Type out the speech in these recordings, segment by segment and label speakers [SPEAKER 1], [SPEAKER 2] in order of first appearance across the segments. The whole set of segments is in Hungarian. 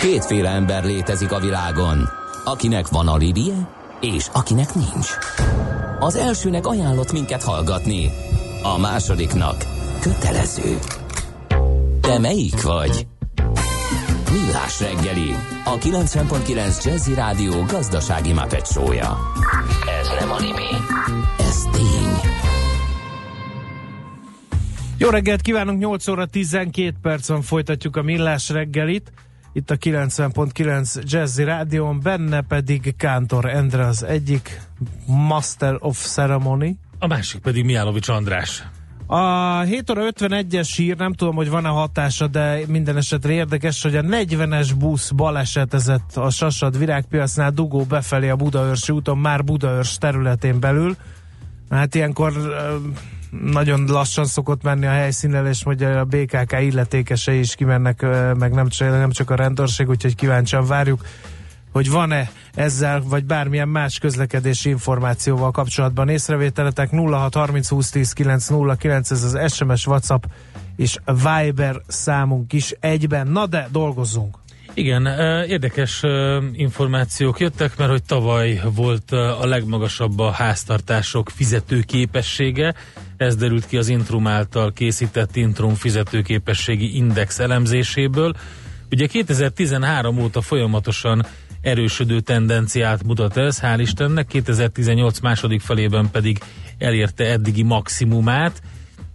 [SPEAKER 1] Kétféle ember létezik a világon, akinek van alibije, és akinek nincs. Az elsőnek ajánlott minket hallgatni, a másodiknak kötelező. Te melyik vagy? Millás reggeli, a 90.9 Jazzy Rádió gazdasági mapetsója. Ez nem animi, ez tény.
[SPEAKER 2] Jó reggelt kívánunk, 8 óra 12 percen folytatjuk a Millás reggelit. Itt a 90.9 Jazzy Rádión, benne pedig Kántor Endre az egyik Master of Ceremony.
[SPEAKER 3] A másik pedig Miálovics András.
[SPEAKER 2] A 7 óra 51-es hír, nem tudom, hogy van-e hatása, de minden esetre érdekes, hogy a 40-es busz balesetezett a Sasad virágpiacnál dugó befelé a Budaörsi úton, már Budaörs területén belül. Hát ilyenkor nagyon lassan szokott menni a helyszínen, és hogy a BKK illetékesei is kimennek, meg nem nem csak a rendőrség, úgyhogy kíváncsian várjuk, hogy van-e ezzel, vagy bármilyen más közlekedési információval kapcsolatban észrevételetek 0630 20 10 909, ez az SMS, WhatsApp és Viber számunk is egyben. Na de dolgozzunk!
[SPEAKER 3] Igen, érdekes információk jöttek, mert hogy tavaly volt a legmagasabb a háztartások fizetőképessége. Ez derült ki az Intrum által készített Intrum fizetőképességi index elemzéséből. Ugye 2013 óta folyamatosan erősödő tendenciát mutat ez, hál' Istennek, 2018 második felében pedig elérte eddigi maximumát,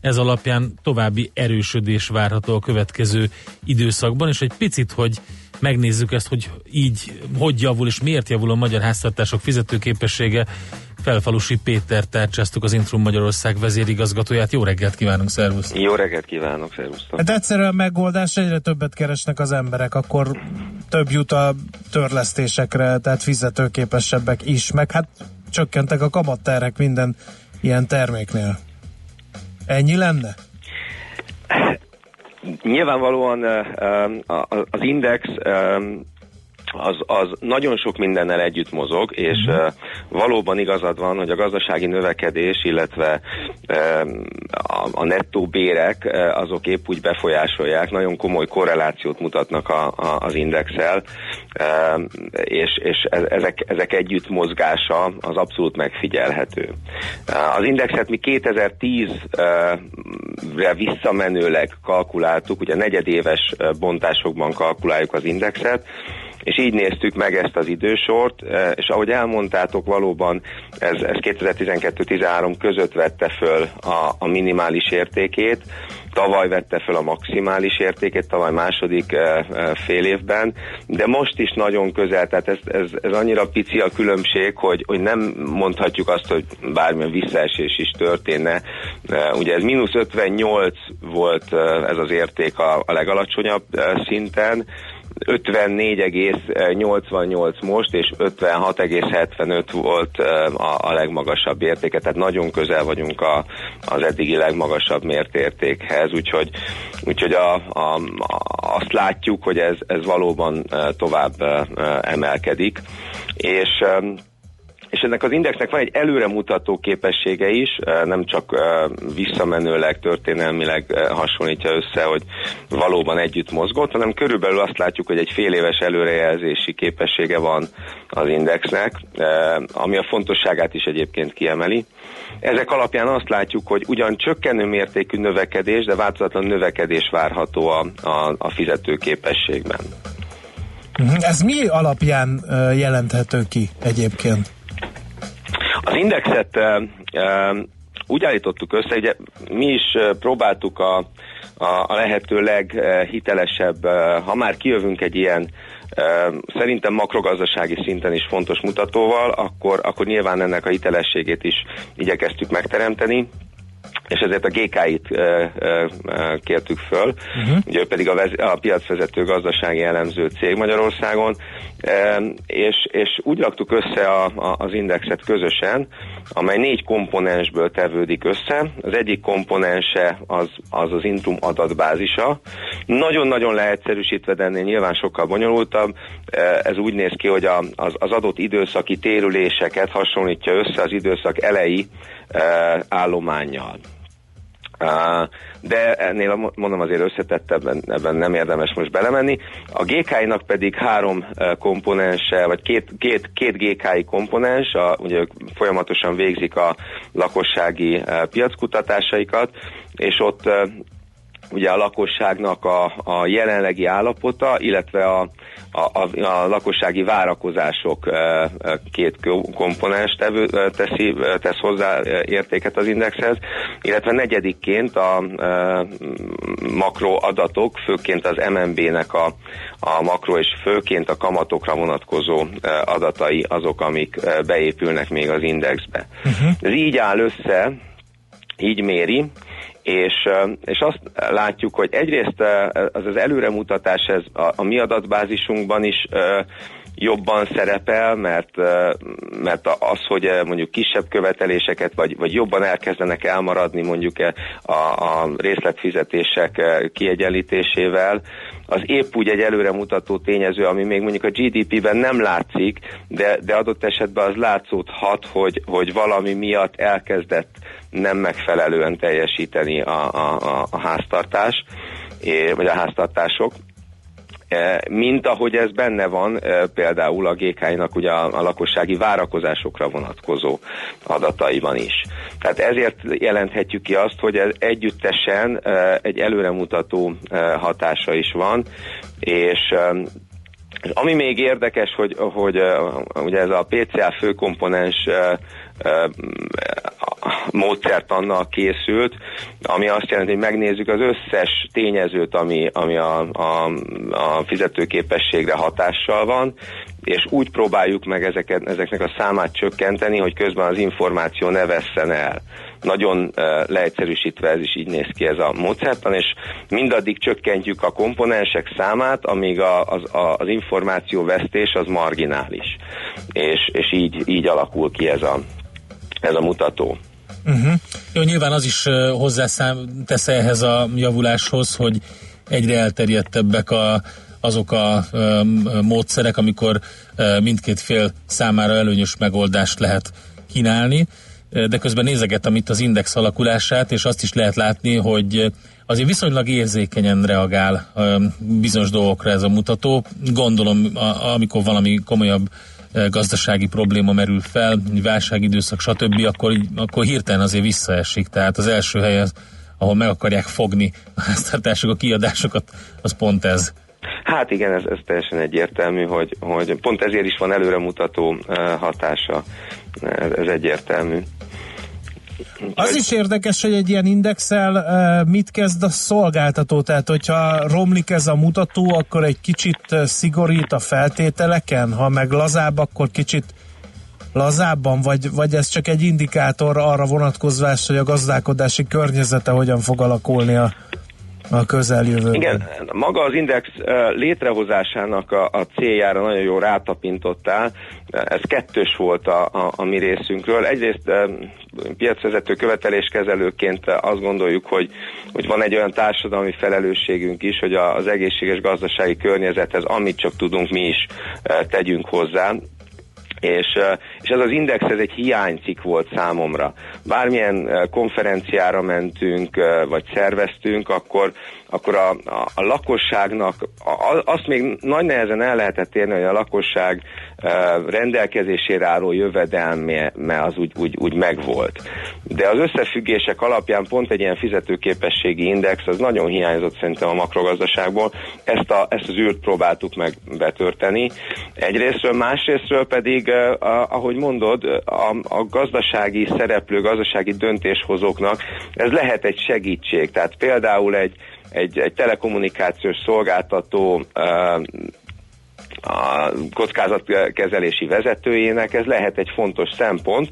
[SPEAKER 3] ez alapján további erősödés várható a következő időszakban, és egy picit, hogy megnézzük ezt, hogy így hogy javul és miért javul a magyar háztartások fizetőképessége. Felfalusi Péter tárcsáztuk az Intrum Magyarország vezérigazgatóját. Jó reggelt kívánunk, szervusz!
[SPEAKER 4] Jó reggelt kívánok, szervusztok!
[SPEAKER 2] Hát egyszerűen megoldás, egyre többet keresnek az emberek, akkor több jut a törlesztésekre, tehát fizetőképesebbek is, meg hát csökkentek a kamatterek minden ilyen terméknél. Ennyi lenne?
[SPEAKER 4] Nyilvánvalóan az index az, az nagyon sok mindennel együtt mozog, és uh, valóban igazad van, hogy a gazdasági növekedés, illetve uh, a, a nettó bérek uh, azok épp úgy befolyásolják, nagyon komoly korrelációt mutatnak a, a, az indexel, uh, és, és ezek, ezek együtt mozgása az abszolút megfigyelhető. Uh, az indexet mi 2010-re visszamenőleg kalkuláltuk, ugye negyedéves bontásokban kalkuláljuk az indexet, és így néztük meg ezt az idősort, e, és ahogy elmondtátok, valóban ez, ez 2012-13 között vette föl a, a minimális értékét, tavaly vette föl a maximális értékét, tavaly második e, e, fél évben, de most is nagyon közel, tehát ez, ez, ez annyira pici a különbség, hogy, hogy nem mondhatjuk azt, hogy bármilyen visszaesés is történne. Ugye ez mínusz 58 volt ez az érték a, a legalacsonyabb szinten, 54,88 most, és 56,75 volt a, a legmagasabb értéke, tehát nagyon közel vagyunk a, az eddigi legmagasabb mért értékhez, úgyhogy, úgyhogy a, a, azt látjuk, hogy ez, ez valóban tovább emelkedik, és és ennek az indexnek van egy előremutató képessége is, nem csak visszamenőleg, történelmileg hasonlítja össze, hogy valóban együtt mozgott, hanem körülbelül azt látjuk, hogy egy fél éves előrejelzési képessége van az indexnek, ami a fontosságát is egyébként kiemeli. Ezek alapján azt látjuk, hogy ugyan csökkenő mértékű növekedés, de változatlan növekedés várható a, a, a fizetőképességben.
[SPEAKER 2] Mhm. Ez mi alapján jelenthető ki egyébként?
[SPEAKER 4] Az indexet úgy állítottuk össze, ugye mi is próbáltuk a, a, lehető leghitelesebb, ha már kijövünk egy ilyen szerintem makrogazdasági szinten is fontos mutatóval, akkor, akkor nyilván ennek a hitelességét is igyekeztük megteremteni és ezért a GK-it e, e, kértük föl, uh-huh. ugye ő pedig a, vez, a piacvezető gazdasági elemző cég Magyarországon, e, és, és úgy raktuk össze a, a, az indexet közösen, amely négy komponensből tevődik össze. Az egyik komponense az az, az Intrum adatbázisa. Nagyon-nagyon leegyszerűsítve, de ennél nyilván sokkal bonyolultabb. Ez úgy néz ki, hogy a, az, az adott időszaki térüléseket hasonlítja össze az időszak elejé állományjal. De ennél mondom azért összetettebben ebben nem érdemes most belemenni. A GKI-nak pedig három komponense, vagy két, két, két GKI komponens, a, ugye ők folyamatosan végzik a lakossági piackutatásaikat, és ott ugye a lakosságnak a, a jelenlegi állapota, illetve a, a, a, a lakossági várakozások két komponens tevő, teszi, tesz hozzá értéket az indexhez, illetve negyedikként a, a makro adatok, főként az MNB-nek a, a makro és főként a kamatokra vonatkozó adatai azok, amik beépülnek még az indexbe. Uh-huh. Ez így áll össze, így méri, és, és azt látjuk, hogy egyrészt az az előremutatás ez a, a mi adatbázisunkban is jobban szerepel, mert, mert az, hogy mondjuk kisebb követeléseket, vagy, vagy jobban elkezdenek elmaradni mondjuk a, a részletfizetések kiegyenlítésével, az épp úgy egy előremutató tényező, ami még mondjuk a GDP-ben nem látszik, de, de adott esetben az látszódhat, hogy, hogy valami miatt elkezdett nem megfelelően teljesíteni a, a, a háztartás, vagy a háztartások, mint ahogy ez benne van e, például a GK-nak ugye a, a lakossági várakozásokra vonatkozó adataiban is. Tehát ezért jelenthetjük ki azt, hogy ez együttesen e, egy előremutató hatása is van, és ami még érdekes, hogy, hogy ugye ez a PCA főkomponens módszertannal készült, ami azt jelenti, hogy megnézzük az összes tényezőt, ami, ami a, a, a fizetőképességre hatással van, és úgy próbáljuk meg ezeket, ezeknek a számát csökkenteni, hogy közben az információ ne vesszen el. Nagyon leegyszerűsítve ez is így néz ki ez a módszertan, és mindaddig csökkentjük a komponensek számát, amíg a, az, a, az információ vesztés az marginális. És, és így, így alakul ki ez a, ez a mutató.
[SPEAKER 3] Uh-huh. Jó, nyilván az is hozzá tesz ehhez a javuláshoz, hogy egyre elterjedtebbek a, azok a ö, módszerek, amikor ö, mindkét fél számára előnyös megoldást lehet kínálni, de közben nézegetem itt az index alakulását, és azt is lehet látni, hogy azért viszonylag érzékenyen reagál ö, bizonyos dolgokra ez a mutató. Gondolom, a, amikor valami komolyabb gazdasági probléma merül fel, válságidőszak, stb., akkor, akkor hirtelen azért visszaesik. Tehát az első hely az, ahol meg akarják fogni a háztartások, a kiadásokat, az pont ez.
[SPEAKER 4] Hát igen, ez, ez teljesen egyértelmű, hogy, hogy pont ezért is van előremutató hatása. Ez, ez egyértelmű.
[SPEAKER 2] Az is érdekes, hogy egy ilyen indexel mit kezd a szolgáltató, tehát hogyha romlik ez a mutató, akkor egy kicsit szigorít a feltételeken, ha meg lazább, akkor kicsit lazábban, vagy, vagy ez csak egy indikátor arra vonatkozvás, hogy a gazdálkodási környezete hogyan fog alakulni a a közeljövőben.
[SPEAKER 4] Igen, maga az index létrehozásának a, a céljára nagyon jó rátapintottál. Ez kettős volt a, a, a mi részünkről. Egyrészt piacvezető követeléskezelőként azt gondoljuk, hogy, hogy van egy olyan társadalmi felelősségünk is, hogy az egészséges gazdasági környezethez, amit csak tudunk, mi is tegyünk hozzá és, és ez az index ez egy hiánycik volt számomra. Bármilyen konferenciára mentünk, vagy szerveztünk, akkor akkor a, a, a lakosságnak, a, azt még nagy nehezen el lehetett érni, hogy a lakosság e, rendelkezésére álló jövedelme az úgy, úgy, úgy megvolt. De az összefüggések alapján pont egy ilyen fizetőképességi index az nagyon hiányzott szerintem a makrogazdaságból. Ezt, a, ezt az űrt próbáltuk meg betörteni. Egyrésztről, másrésztről pedig, e, a, ahogy mondod, a, a gazdasági szereplő, gazdasági döntéshozóknak ez lehet egy segítség. Tehát például egy egy, egy telekommunikációs szolgáltató a kockázatkezelési vezetőjének ez lehet egy fontos szempont,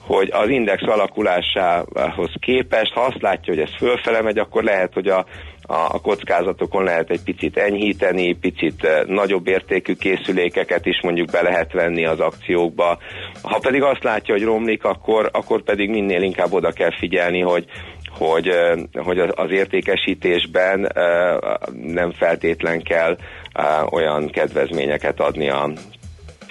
[SPEAKER 4] hogy az index alakulásához képest, ha azt látja, hogy ez fölfele megy, akkor lehet, hogy a, a kockázatokon lehet egy picit enyhíteni, picit nagyobb értékű készülékeket is mondjuk be lehet venni az akciókba. Ha pedig azt látja, hogy romlik, akkor, akkor pedig minél inkább oda kell figyelni, hogy, hogy, hogy az értékesítésben nem feltétlen kell olyan kedvezményeket adni a,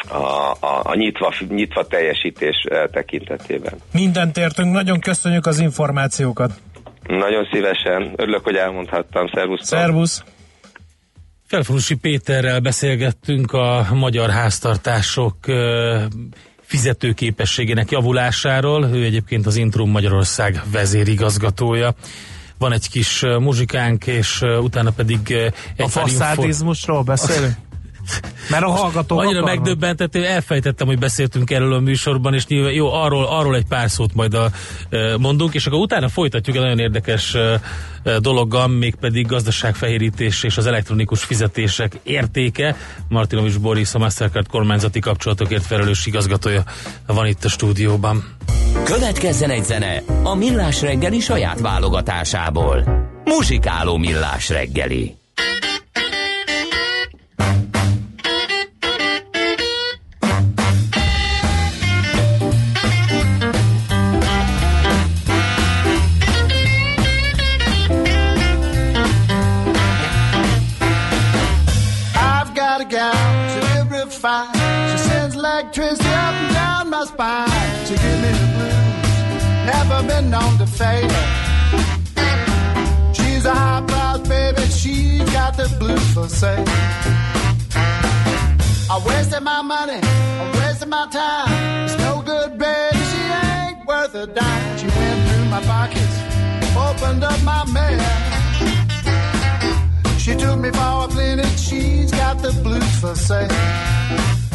[SPEAKER 4] a, a, a nyitva, nyitva teljesítés tekintetében.
[SPEAKER 2] Mindent értünk, nagyon köszönjük az információkat.
[SPEAKER 4] Nagyon szívesen. Örülök, hogy elmondhattam. Szervusz.
[SPEAKER 2] Szervusz.
[SPEAKER 3] Felforusi Péterrel beszélgettünk a magyar háztartások fizetőképességének javulásáról. Ő egyébként az Intrum Magyarország vezérigazgatója. Van egy kis muzsikánk, és utána pedig egy
[SPEAKER 2] A faszádizmusról beszélünk? Mert a hallgatók
[SPEAKER 3] Annyira
[SPEAKER 2] akarnak.
[SPEAKER 3] megdöbbentető, elfejtettem, hogy beszéltünk erről a műsorban, és nyilván, jó, arról, arról egy pár szót majd a, e, mondunk, és akkor utána folytatjuk egy nagyon érdekes e, e, dologgal, mégpedig gazdaságfehérítés és az elektronikus fizetések értéke. Martinovics Boris, a Mastercard kormányzati kapcsolatokért felelős igazgatója van itt a stúdióban.
[SPEAKER 1] Következzen egy zene a Millás reggeli saját válogatásából. Muzsikáló Millás reggeli.
[SPEAKER 5] Electricity up and down my spine. She give me the blues, never been known to her. She's a high price baby, she got the blues for sale. I wasted my money, I wasted my time. It's no good, baby, she ain't worth a dime. She went through my pockets, opened up my mail. She took me for a clinic, she's got the blues for sale.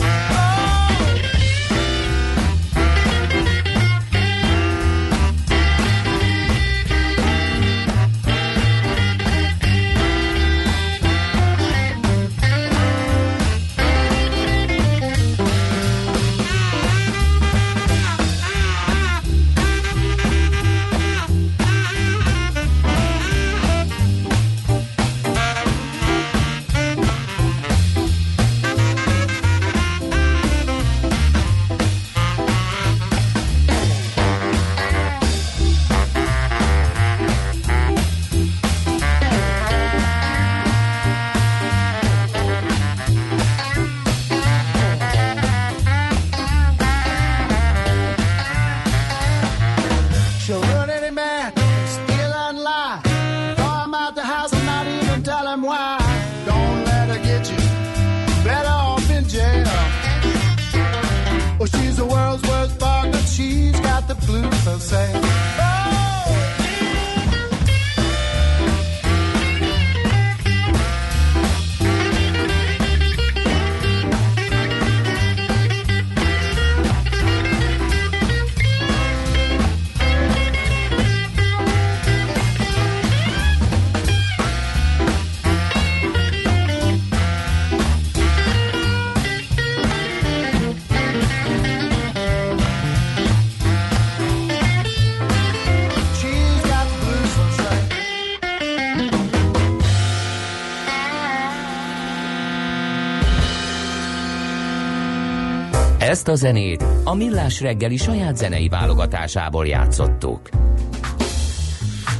[SPEAKER 1] Ezt a zenét a Millás reggeli saját zenei válogatásából játszottuk.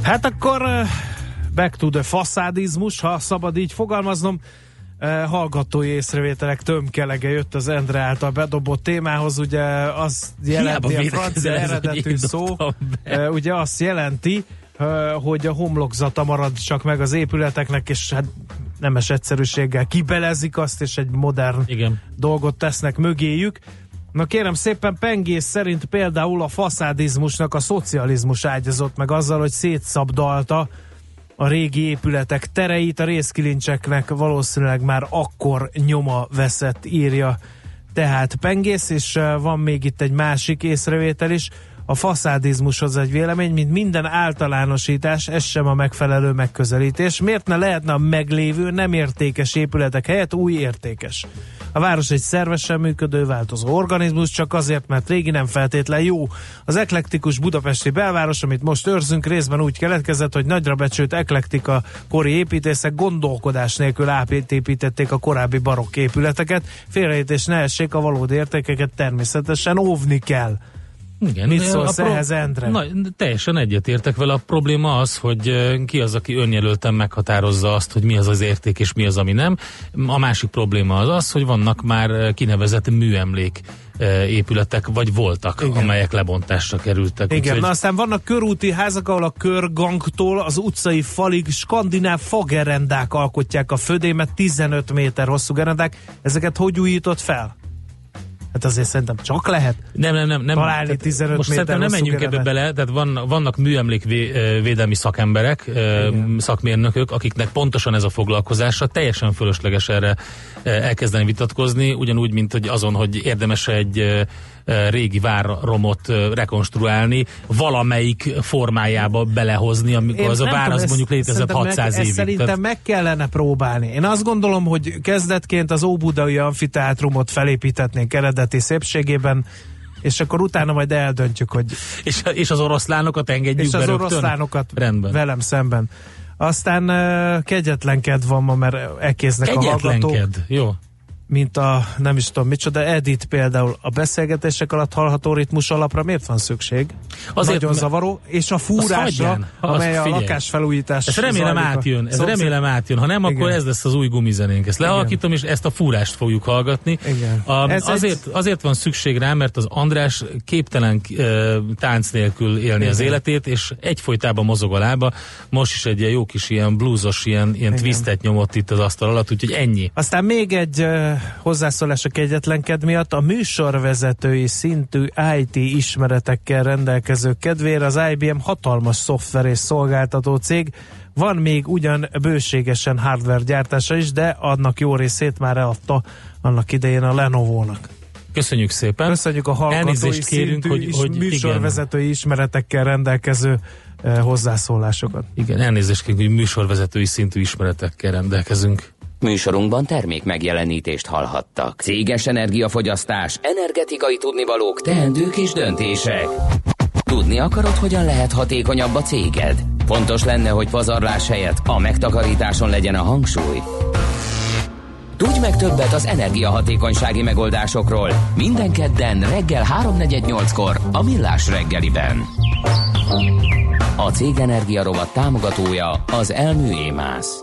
[SPEAKER 2] Hát akkor back to the faszádizmus, ha szabad így fogalmaznom. Hallgatói észrevételek tömkelege jött az Endre által bedobott témához, ugye az jelenti a
[SPEAKER 3] védekezel
[SPEAKER 2] francia eredetű szó,
[SPEAKER 3] be.
[SPEAKER 2] ugye azt jelenti, hogy a homlokzata marad csak meg az épületeknek, és hát nemes egyszerűséggel kibelezik azt, és egy modern
[SPEAKER 3] Igen.
[SPEAKER 2] dolgot tesznek mögéjük. Na kérem szépen, Pengész szerint például a faszádizmusnak a szocializmus ágyazott meg azzal, hogy szétszabdalta a régi épületek tereit, a részkilincseknek valószínűleg már akkor nyoma veszett, írja. Tehát Pengész, és eh, van még itt egy másik észrevétel is, a faszádizmushoz egy vélemény, mint minden általánosítás, ez sem a megfelelő megközelítés. Miért ne lehetne a meglévő, nem értékes épületek helyett új értékes? A város egy szervesen működő, változó organizmus, csak azért, mert régi nem feltétlen jó. Az eklektikus budapesti belváros, amit most őrzünk, részben úgy keletkezett, hogy nagyra becsült eklektika kori építészek gondolkodás nélkül átépítették a korábbi barokk épületeket. Félreértés ne essék, a valódi értékeket természetesen óvni kell.
[SPEAKER 3] Igen,
[SPEAKER 2] Mit szólsz
[SPEAKER 3] pro-
[SPEAKER 2] ehhez, Endre?
[SPEAKER 3] Na, teljesen egyetértek vele. A probléma az, hogy ki az, aki önjelölten meghatározza azt, hogy mi az az érték és mi az, ami nem. A másik probléma az az, hogy vannak már kinevezett műemlék épületek, vagy voltak,
[SPEAKER 2] Igen.
[SPEAKER 3] amelyek lebontásra kerültek.
[SPEAKER 2] Igen,
[SPEAKER 3] Úgyhogy-
[SPEAKER 2] na aztán vannak körúti házak, ahol a körgangtól az utcai falig skandináv fagerendák alkotják a födémet, 15 méter hosszú gerendák. Ezeket hogy újított fel? Hát azért szerintem csak lehet.
[SPEAKER 3] Nem, nem, nem. nem
[SPEAKER 2] Találni
[SPEAKER 3] Tehát
[SPEAKER 2] 15
[SPEAKER 3] most szerintem nem menjünk ebbe bele, tehát van, vannak műemlékvédelmi szakemberek,
[SPEAKER 2] Igen.
[SPEAKER 3] szakmérnökök, akiknek pontosan ez a foglalkozása, teljesen fölösleges erre elkezdeni vitatkozni, ugyanúgy, mint hogy azon, hogy érdemes egy régi várromot rekonstruálni, valamelyik formájába belehozni, amikor az a vár
[SPEAKER 2] tudom,
[SPEAKER 3] az mondjuk létezett
[SPEAKER 2] szerintem
[SPEAKER 3] 600
[SPEAKER 2] meg,
[SPEAKER 3] évig.
[SPEAKER 2] Szerintem
[SPEAKER 3] Tehát-
[SPEAKER 2] meg kellene próbálni. Én azt gondolom, hogy kezdetként az Óbudai amfiteátrumot felépítetnénk eredeti szépségében, és akkor utána majd eldöntjük, hogy
[SPEAKER 3] és, és az oroszlánokat engedjük
[SPEAKER 2] és
[SPEAKER 3] be
[SPEAKER 2] az
[SPEAKER 3] rögtön?
[SPEAKER 2] oroszlánokat
[SPEAKER 3] Rendben.
[SPEAKER 2] velem szemben. Aztán uh, kegyetlenked van ma, mert elkésznek a hallgatók.
[SPEAKER 3] Jó.
[SPEAKER 2] Mint a nem is tudom micsoda, Edit például a beszélgetések alatt hallható ritmus alapra miért van szükség?
[SPEAKER 3] Azért,
[SPEAKER 2] Nagyon zavaró, és a fúrásra,
[SPEAKER 3] hagyján.
[SPEAKER 2] Amely a lakásfelújítás
[SPEAKER 3] Ez remélem
[SPEAKER 2] zajlik
[SPEAKER 3] átjön, ez
[SPEAKER 2] szomszéd-
[SPEAKER 3] remélem átjön. Ha nem, akkor
[SPEAKER 2] Igen.
[SPEAKER 3] ez lesz az új gumizenénk. Ezt lehalkítom, és ezt a fúrást fogjuk hallgatni.
[SPEAKER 2] Igen.
[SPEAKER 3] A,
[SPEAKER 2] Ez
[SPEAKER 3] azért, azért van szükség rá, mert az András képtelen uh, tánc nélkül élni az
[SPEAKER 2] Igen.
[SPEAKER 3] életét, és egyfolytában mozog a lába. Most is egy ilyen jó kis ilyen bluesos, ilyen, ilyen twistet nyomott itt az asztal alatt, úgyhogy ennyi.
[SPEAKER 2] Aztán még egy uh, hozzászólás a kegyetlenked miatt. A műsorvezetői szintű IT ismeretekkel rendelkező kedvére az IBM hatalmas szoftver és szolgáltató cég. Van még ugyan bőségesen hardware gyártása is, de annak jó részét már eladta annak idején a Lenovo-nak.
[SPEAKER 3] Köszönjük szépen.
[SPEAKER 2] Köszönjük a hallgatói
[SPEAKER 3] Elnézést kérünk, hogy,
[SPEAKER 2] is
[SPEAKER 3] hogy igen,
[SPEAKER 2] műsorvezetői ismeretekkel rendelkező uh, hozzászólásokat.
[SPEAKER 3] igen, elnézést kérünk, hogy műsorvezetői szintű ismeretekkel rendelkezünk.
[SPEAKER 1] Műsorunkban termék megjelenítést hallhattak. Céges energiafogyasztás, energetikai tudnivalók, teendők és döntések. Tudni akarod, hogyan lehet hatékonyabb a céged? Fontos lenne, hogy pazarlás helyett a megtakarításon legyen a hangsúly. Tudj meg többet az energiahatékonysági megoldásokról minden kedden reggel 3.48-kor a Millás reggeliben. A Cég Energia rovat támogatója az Elmű Émász.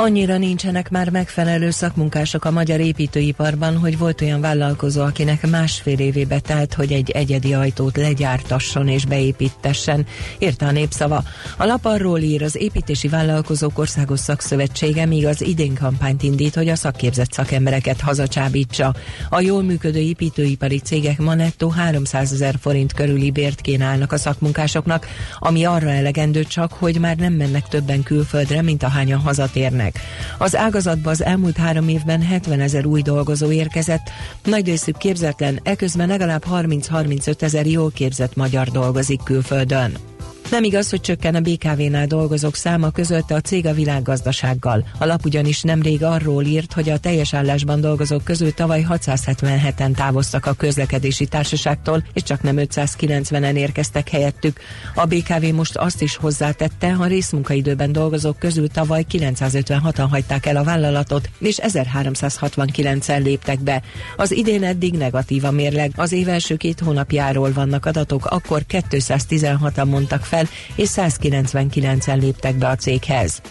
[SPEAKER 6] Annyira nincsenek már megfelelő szakmunkások a magyar építőiparban, hogy volt olyan vállalkozó, akinek másfél évébe telt, hogy egy egyedi ajtót legyártasson és beépítessen, írta a népszava. A lap arról ír, az Építési Vállalkozók Országos Szakszövetsége míg az idén kampányt indít, hogy a szakképzett szakembereket hazacsábítsa. A jól működő építőipari cégek ma nettó 300 ezer forint körüli bért kínálnak a szakmunkásoknak, ami arra elegendő csak, hogy már nem mennek többen külföldre, mint ahányan hazatérnek. Az ágazatba az elmúlt három évben 70 ezer új dolgozó érkezett, nagy részük képzetlen, eközben legalább 30-35 ezer jól képzett magyar dolgozik külföldön. Nem igaz, hogy csökken a BKV-nál dolgozók száma közölte a cég a világgazdasággal. A lap ugyanis nemrég arról írt, hogy a teljes állásban dolgozók közül tavaly 677-en távoztak a közlekedési társaságtól, és csak nem 590-en érkeztek helyettük. A BKV most azt is hozzátette, a részmunkaidőben dolgozók közül tavaly 956-an hagyták el a vállalatot, és 1369-en léptek be. Az idén eddig negatív a mérleg. Az év első két hónapjáról vannak adatok, akkor 216-an mondtak fel, és 199-en léptek be a céghez.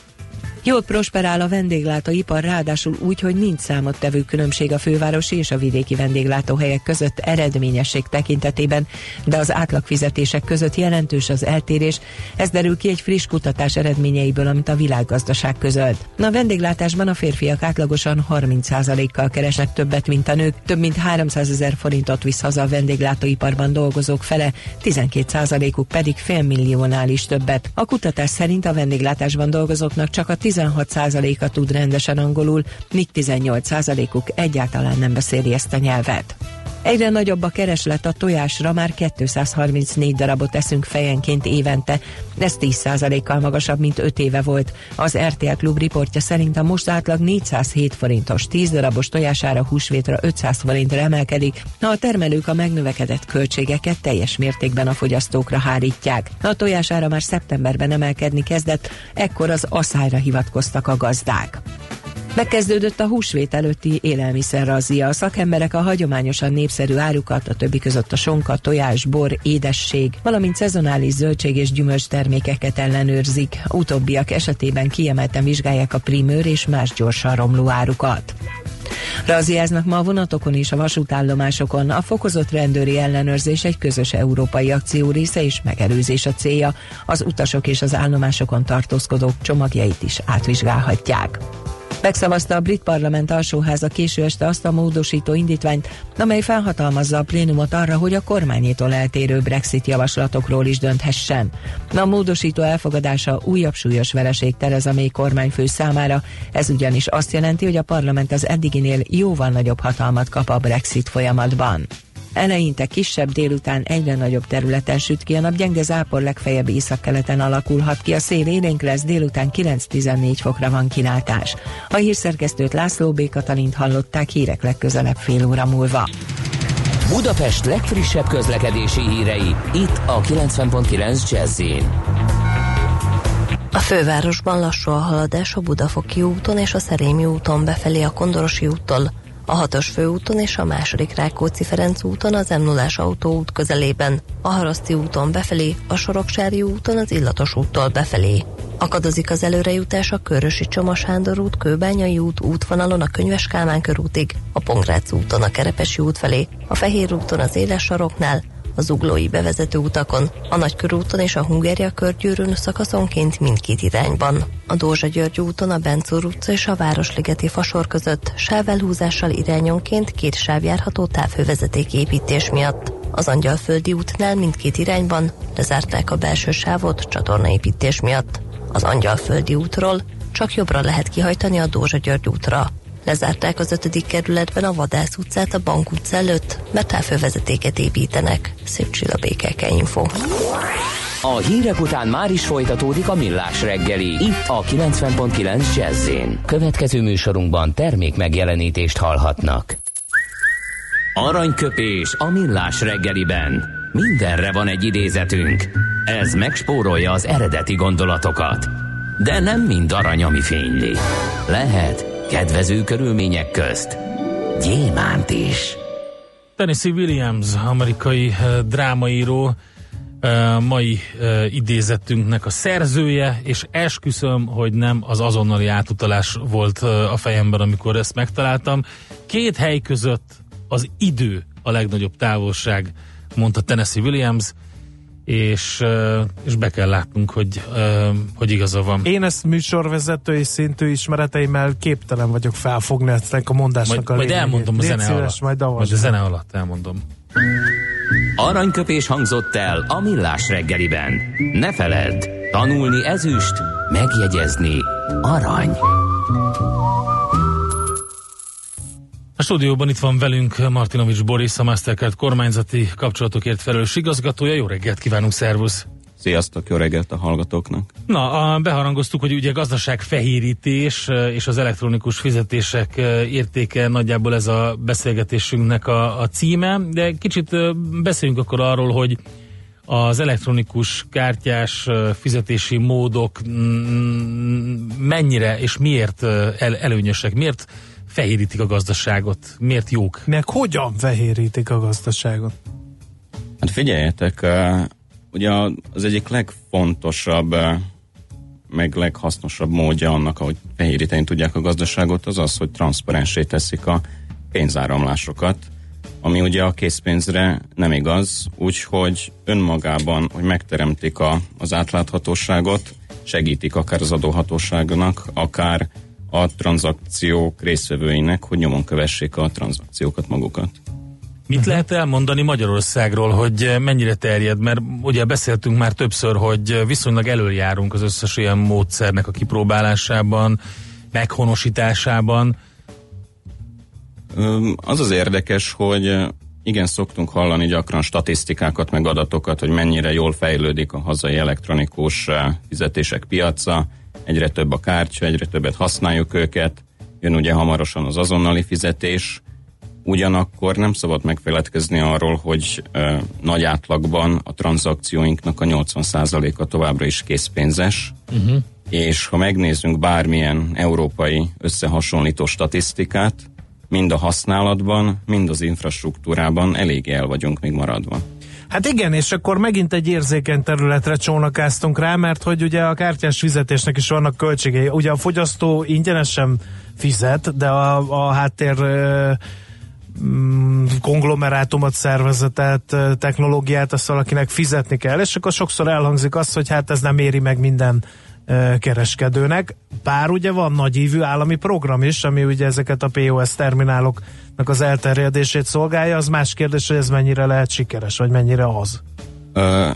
[SPEAKER 6] Jól prosperál a vendéglátóipar, ráadásul úgy, hogy nincs számottevő különbség a fővárosi és a vidéki vendéglátóhelyek között eredményesség tekintetében, de az átlagfizetések között jelentős az eltérés. Ez derül ki egy friss kutatás eredményeiből, amit a világgazdaság közölt. A vendéglátásban a férfiak átlagosan 30%-kal keresnek többet, mint a nők, több mint 300 ezer forintot visz haza a vendéglátóiparban dolgozók fele, 12%-uk pedig félmilliónál is többet. A kutatás szerint a vendéglátásban dolgozóknak csak a 16%-a tud rendesen angolul, míg 18%-uk egyáltalán nem beszéli ezt a nyelvet. Egyre nagyobb a kereslet a tojásra, már 234 darabot eszünk fejenként évente. Ez 10%-kal magasabb, mint 5 éve volt. Az RTL Klub riportja szerint a most átlag 407 forintos 10 darabos tojására húsvétra 500 forintra emelkedik, ha a termelők a megnövekedett költségeket teljes mértékben a fogyasztókra hárítják. A tojására már szeptemberben emelkedni kezdett, ekkor az asszályra hivatkoztak a gazdák. Megkezdődött a húsvét előtti élelmiszerrazia. A szakemberek a hagyományosan népszerű árukat, a többi között a sonka, tojás, bor, édesség, valamint szezonális zöldség és gyümölcs termékeket ellenőrzik. Utóbbiak esetében kiemelten vizsgálják a primőr és más gyorsan romló árukat. Raziáznak ma a vonatokon és a vasútállomásokon. A fokozott rendőri ellenőrzés egy közös európai akció része és megelőzés a célja. Az utasok és az állomásokon tartózkodók csomagjait is átvizsgálhatják. Megszavazta a brit parlament alsóháza késő este azt a módosító indítványt, amely felhatalmazza a plénumot arra, hogy a kormányétól eltérő Brexit javaslatokról is dönthessen. A módosító elfogadása újabb súlyos vereség Tereza May kormányfő számára, ez ugyanis azt jelenti, hogy a parlament az eddiginél jóval nagyobb hatalmat kap a Brexit folyamatban. Eleinte kisebb, délután egyre nagyobb területen süt ki a nap, gyenge zápor legfeljebb északkeleten alakulhat ki, a szél élénk lesz, délután 9-14 fokra van kilátás. A hírszerkesztőt László B. Katalint hallották hírek legközelebb fél óra múlva.
[SPEAKER 1] Budapest legfrissebb közlekedési hírei, itt a 90.9 jazz
[SPEAKER 7] a fővárosban lassú a haladás a Budafoki úton és a Szerémi úton befelé a Kondorosi úttól, a hatos főúton és a második Rákóczi-Ferenc úton az m 0 autóút közelében, a Haraszti úton befelé, a Soroksári úton az Illatos úttól befelé. Akadozik az előrejutás a Körösi Csoma Sándor út, Kőbányai út útvonalon a Könyves Kálmán körútig, a Pongrác úton a Kerepesi út felé, a Fehér úton az Éles saroknál, a zuglói bevezető utakon, a Nagykörúton és a Hungária körgyűrűn szakaszonként mindkét irányban. A Dózsa György úton a Bencúr utca és a Városligeti fasor között sávelhúzással irányonként két sáv járható távhővezeték építés miatt. Az Angyalföldi útnál mindkét irányban lezárták a belső sávot csatornaépítés miatt. Az Angyalföldi útról csak jobbra lehet kihajtani a Dózsa György útra. Lezárták az ötödik kerületben a Vadász utcát a Bank utca előtt, mert távfővezetéket építenek. Szép Csilla BKK Info.
[SPEAKER 1] A hírek után már is folytatódik a millás reggeli, itt a 90.9 jazz Következő műsorunkban termék megjelenítést hallhatnak. Aranyköpés a millás reggeliben. Mindenre van egy idézetünk. Ez megspórolja az eredeti gondolatokat. De nem mind arany, ami fényli. Lehet kedvező körülmények közt gyémánt is.
[SPEAKER 3] Tennessee Williams, amerikai uh, drámaíró, uh, mai uh, idézetünknek a szerzője, és esküszöm, hogy nem az azonnali átutalás volt a fejemben, amikor ezt megtaláltam. Két hely között az idő a legnagyobb távolság, mondta Tennessee Williams, és, és be kell látnunk, hogy, hogy igaza van.
[SPEAKER 2] Én ezt műsorvezetői szintű ismereteimmel képtelen vagyok felfogni ennek a mondásnak
[SPEAKER 3] majd,
[SPEAKER 2] a
[SPEAKER 3] Majd elmondom a zene szíves, alatt.
[SPEAKER 2] Majd,
[SPEAKER 3] majd a zene alatt elmondom.
[SPEAKER 1] Aranyköpés hangzott el a millás reggeliben. Ne feledd, tanulni ezüst, megjegyezni arany.
[SPEAKER 3] A stúdióban itt van velünk Martinovics Boris, a Mastercard kormányzati kapcsolatokért felelős igazgatója. Jó reggelt kívánunk, szervusz!
[SPEAKER 8] Sziasztok, jó reggelt a hallgatóknak!
[SPEAKER 3] Na, a, beharangoztuk, hogy ugye gazdaság fehérítés és az elektronikus fizetések értéke nagyjából ez a beszélgetésünknek a, a címe, de kicsit beszéljünk akkor arról, hogy az elektronikus kártyás fizetési módok mennyire és miért el, előnyösek, miért fehérítik a gazdaságot? Miért jók?
[SPEAKER 2] Meg hogyan fehérítik a gazdaságot?
[SPEAKER 8] Hát figyeljetek, ugye az egyik legfontosabb, meg leghasznosabb módja annak, ahogy fehéríteni tudják a gazdaságot, az az, hogy transzparensé teszik a pénzáramlásokat, ami ugye a készpénzre nem igaz, úgyhogy önmagában, hogy megteremtik a, az átláthatóságot, segítik akár az adóhatóságnak, akár a tranzakciók részvevőinek, hogy nyomon kövessék a tranzakciókat magukat.
[SPEAKER 3] Mit lehet elmondani Magyarországról, hogy mennyire terjed? Mert ugye beszéltünk már többször, hogy viszonylag előjárunk az összes ilyen módszernek a kipróbálásában, meghonosításában.
[SPEAKER 8] Az az érdekes, hogy igen, szoktunk hallani gyakran statisztikákat, meg adatokat, hogy mennyire jól fejlődik a hazai elektronikus fizetések piaca, egyre több a kártya, egyre többet használjuk őket, jön ugye hamarosan az azonnali fizetés, ugyanakkor nem szabad megfeledkezni arról, hogy ö, nagy átlagban a tranzakcióinknak a 80%-a továbbra is készpénzes, uh-huh. és ha megnézzünk bármilyen európai összehasonlító statisztikát, mind a használatban, mind az infrastruktúrában elég el vagyunk még maradva.
[SPEAKER 2] Hát igen, és akkor megint egy érzékeny területre csónakáztunk rá, mert hogy ugye a kártyás fizetésnek is vannak költségei. Ugye a fogyasztó ingyenesen fizet, de a, a háttér ö, mm, konglomerátumot, szervezetet, technológiát, azt valakinek fizetni kell, és akkor sokszor elhangzik az, hogy hát ez nem éri meg minden kereskedőnek. Bár ugye van nagyívű állami program is, ami ugye ezeket a POS termináloknak az elterjedését szolgálja, az más kérdés, hogy ez mennyire lehet sikeres, vagy mennyire az.
[SPEAKER 8] Ö,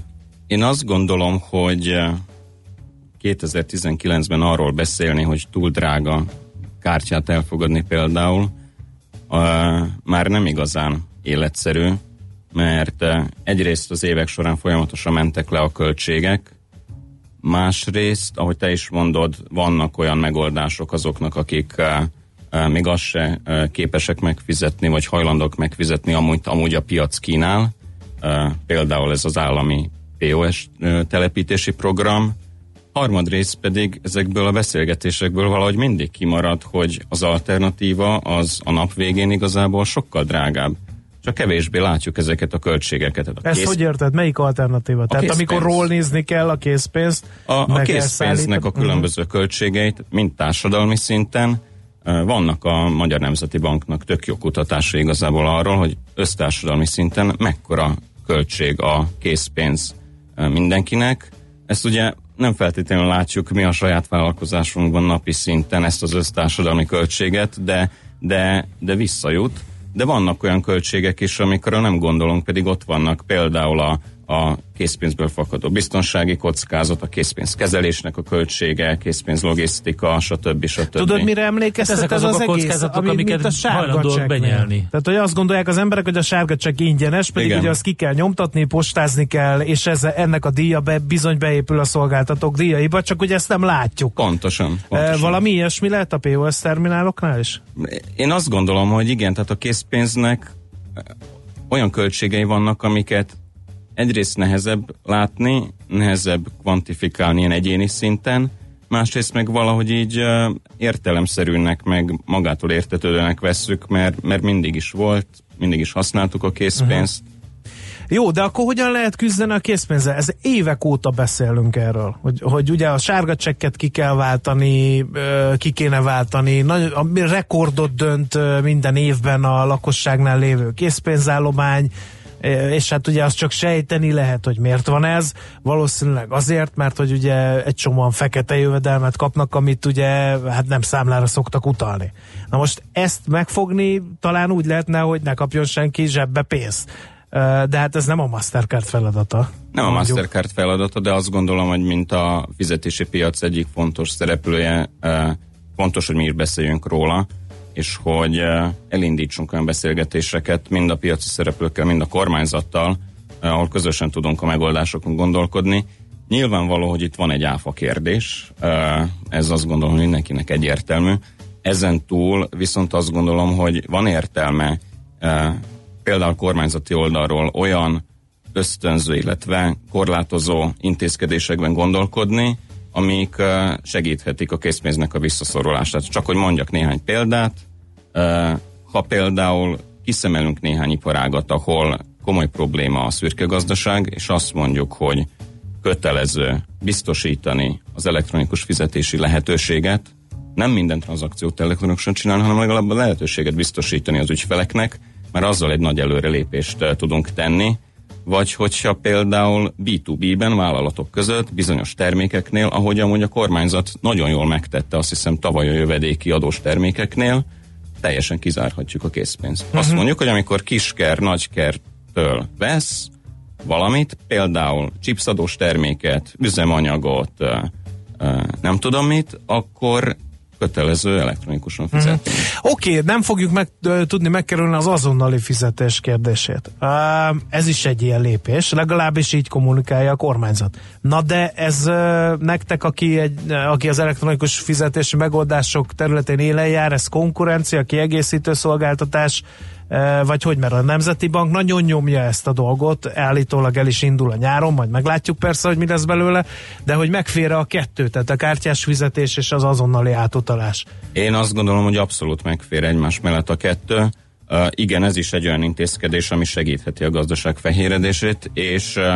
[SPEAKER 8] én azt gondolom, hogy ö, 2019-ben arról beszélni, hogy túl drága kártyát elfogadni például, ö, már nem igazán életszerű, mert egyrészt az évek során folyamatosan mentek le a költségek, másrészt, ahogy te is mondod, vannak olyan megoldások azoknak, akik ö, ö, még azt se ö, képesek megfizetni, vagy hajlandók megfizetni, amúgy, amúgy a piac kínál, például ez az állami POS telepítési program, Harmadrészt pedig ezekből a beszélgetésekből valahogy mindig kimarad, hogy az alternatíva az a nap végén igazából sokkal drágább. Csak kevésbé látjuk ezeket a költségeket. A
[SPEAKER 2] Ezt
[SPEAKER 8] kész-
[SPEAKER 2] hogy érted? Melyik alternatíva? Tehát
[SPEAKER 8] készpénz.
[SPEAKER 2] amikor ról nézni kell a készpénzt,
[SPEAKER 8] A, a készpénznek a különböző költségeit, mind társadalmi szinten, vannak a Magyar Nemzeti Banknak tök jó kutatása igazából arról, hogy össztársadalmi szinten mekkora költség a készpénz mindenkinek. Ezt ugye nem feltétlenül látjuk mi a saját vállalkozásunkban napi szinten ezt az össztársadalmi költséget, de, de, de visszajut. De vannak olyan költségek is, amikre nem gondolunk, pedig ott vannak. Például a, a készpénzből fakadó biztonsági kockázat, a készpénz kezelésnek a költsége, készpénz logisztika, stb. stb.
[SPEAKER 2] Tudod, mire emlékeztet
[SPEAKER 3] Hát ezek
[SPEAKER 2] ez
[SPEAKER 3] azok
[SPEAKER 2] az
[SPEAKER 3] a
[SPEAKER 2] egész?
[SPEAKER 3] kockázatok,
[SPEAKER 2] ami,
[SPEAKER 3] amiket
[SPEAKER 2] a sárga
[SPEAKER 3] benyelni.
[SPEAKER 2] Tehát, hogy azt gondolják az emberek, hogy a sárga csekk ingyenes, pedig
[SPEAKER 8] Igen.
[SPEAKER 2] ugye azt ki kell nyomtatni, postázni kell, és ez, ennek a díja be, bizony beépül a szolgáltatók díjaiba, csak ugye ezt nem látjuk.
[SPEAKER 8] Pontosan.
[SPEAKER 2] E,
[SPEAKER 8] pontosan.
[SPEAKER 2] valami ilyesmi lehet a POS termináloknál is?
[SPEAKER 8] Én azt gondolom, hogy igen, tehát a készpénznek olyan költségei vannak, amiket egyrészt nehezebb látni, nehezebb kvantifikálni ilyen egyéni szinten, másrészt meg valahogy így uh, értelemszerűnek, meg magától értetődőnek vesszük, mert, mert mindig is volt, mindig is használtuk a készpénzt.
[SPEAKER 2] Jó, de akkor hogyan lehet küzdeni a készpénzzel? Ez évek óta beszélünk erről, hogy, hogy ugye a sárga csekket ki kell váltani, ki kéne váltani, nagy, a rekordot dönt minden évben a lakosságnál lévő készpénzállomány, és hát ugye azt csak sejteni lehet, hogy miért van ez. Valószínűleg azért, mert hogy ugye egy csomóan fekete jövedelmet kapnak, amit ugye hát nem számlára szoktak utalni. Na most ezt megfogni talán úgy lehetne, hogy ne kapjon senki zsebbe pénzt. De hát ez nem a Mastercard feladata.
[SPEAKER 8] Nem a
[SPEAKER 2] Mondjuk.
[SPEAKER 8] Mastercard feladata, de azt gondolom, hogy mint a fizetési piac egyik fontos szereplője, fontos, hogy mi is beszéljünk róla, és hogy eh, elindítsunk olyan beszélgetéseket mind a piaci szereplőkkel, mind a kormányzattal, eh, ahol közösen tudunk a megoldásokon gondolkodni. Nyilvánvaló, hogy itt van egy áfa kérdés, eh, ez azt gondolom, hogy mindenkinek egyértelmű. Ezen túl viszont azt gondolom, hogy van értelme például kormányzati oldalról olyan ösztönző, illetve korlátozó intézkedésekben gondolkodni, amik segíthetik a készpénznek a visszaszorulását. Csak hogy mondjak néhány példát, ha például kiszemelünk néhány iparágat, ahol komoly probléma a szürke gazdaság, és azt mondjuk, hogy kötelező biztosítani az elektronikus fizetési lehetőséget, nem minden tranzakciót elektronikusan csinálni, hanem legalább a lehetőséget biztosítani az ügyfeleknek, mert azzal egy nagy előrelépést tudunk tenni, vagy hogyha például B2B-ben vállalatok között bizonyos termékeknél, ahogy amúgy a kormányzat nagyon jól megtette, azt hiszem tavaly a jövedéki adós termékeknél, teljesen kizárhatjuk a készpénzt. Uh-huh. Azt mondjuk, hogy amikor kisker, nagykertől vesz valamit, például chipsadós terméket, üzemanyagot, nem tudom mit, akkor kötelező elektronikusan fizetni. Uh-huh.
[SPEAKER 2] Oké, okay, nem fogjuk meg, tudni megkerülni az azonnali fizetés kérdését. Ez is egy ilyen lépés, legalábbis így kommunikálja a kormányzat. Na de ez nektek, aki, egy, aki az elektronikus fizetési megoldások területén élen jár, ez konkurencia, kiegészítő szolgáltatás, vagy hogy, mert a Nemzeti Bank nagyon nyomja ezt a dolgot, állítólag el is indul a nyáron, majd meglátjuk persze, hogy mi lesz belőle, de hogy megfér a kettő, tehát a kártyás fizetés és az azonnali átutalás.
[SPEAKER 8] Én azt gondolom, hogy abszolút megfér egymás mellett a kettő. Uh, igen, ez is egy olyan intézkedés, ami segítheti a gazdaság fehéredését, és uh,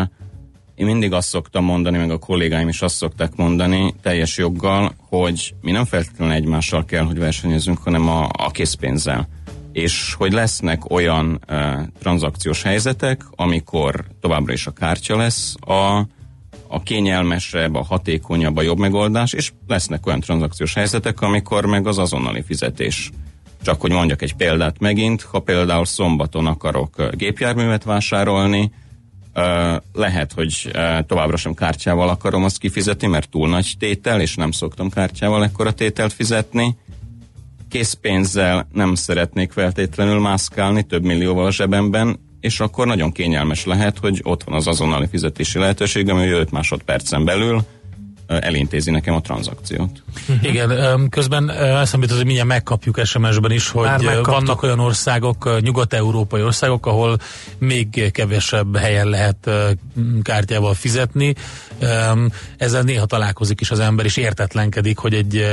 [SPEAKER 8] én mindig azt szoktam mondani, meg a kollégáim is azt szokták mondani teljes joggal, hogy mi nem feltétlenül egymással kell, hogy versenyezzünk, hanem a, a készpénzzel. És hogy lesznek olyan uh, tranzakciós helyzetek, amikor továbbra is a kártya lesz a, a kényelmesebb, a hatékonyabb, a jobb megoldás, és lesznek olyan tranzakciós helyzetek, amikor meg az azonnali fizetés. Csak hogy mondjak egy példát megint, ha például szombaton akarok gépjárművet vásárolni, lehet, hogy továbbra sem kártyával akarom azt kifizetni, mert túl nagy tétel, és nem szoktam kártyával ekkora tételt fizetni. Készpénzzel nem szeretnék feltétlenül mászkálni több millióval a zsebemben, és akkor nagyon kényelmes lehet, hogy ott van az azonnali fizetési lehetőség, ami 5 másodpercen belül elintézi nekem a tranzakciót.
[SPEAKER 3] Igen, közben eszembe hogy mindjárt megkapjuk SMS-ben is, hogy vannak olyan országok, nyugat-európai országok, ahol még kevesebb helyen lehet kártyával fizetni. Ezzel néha találkozik is az ember, és értetlenkedik, hogy egy,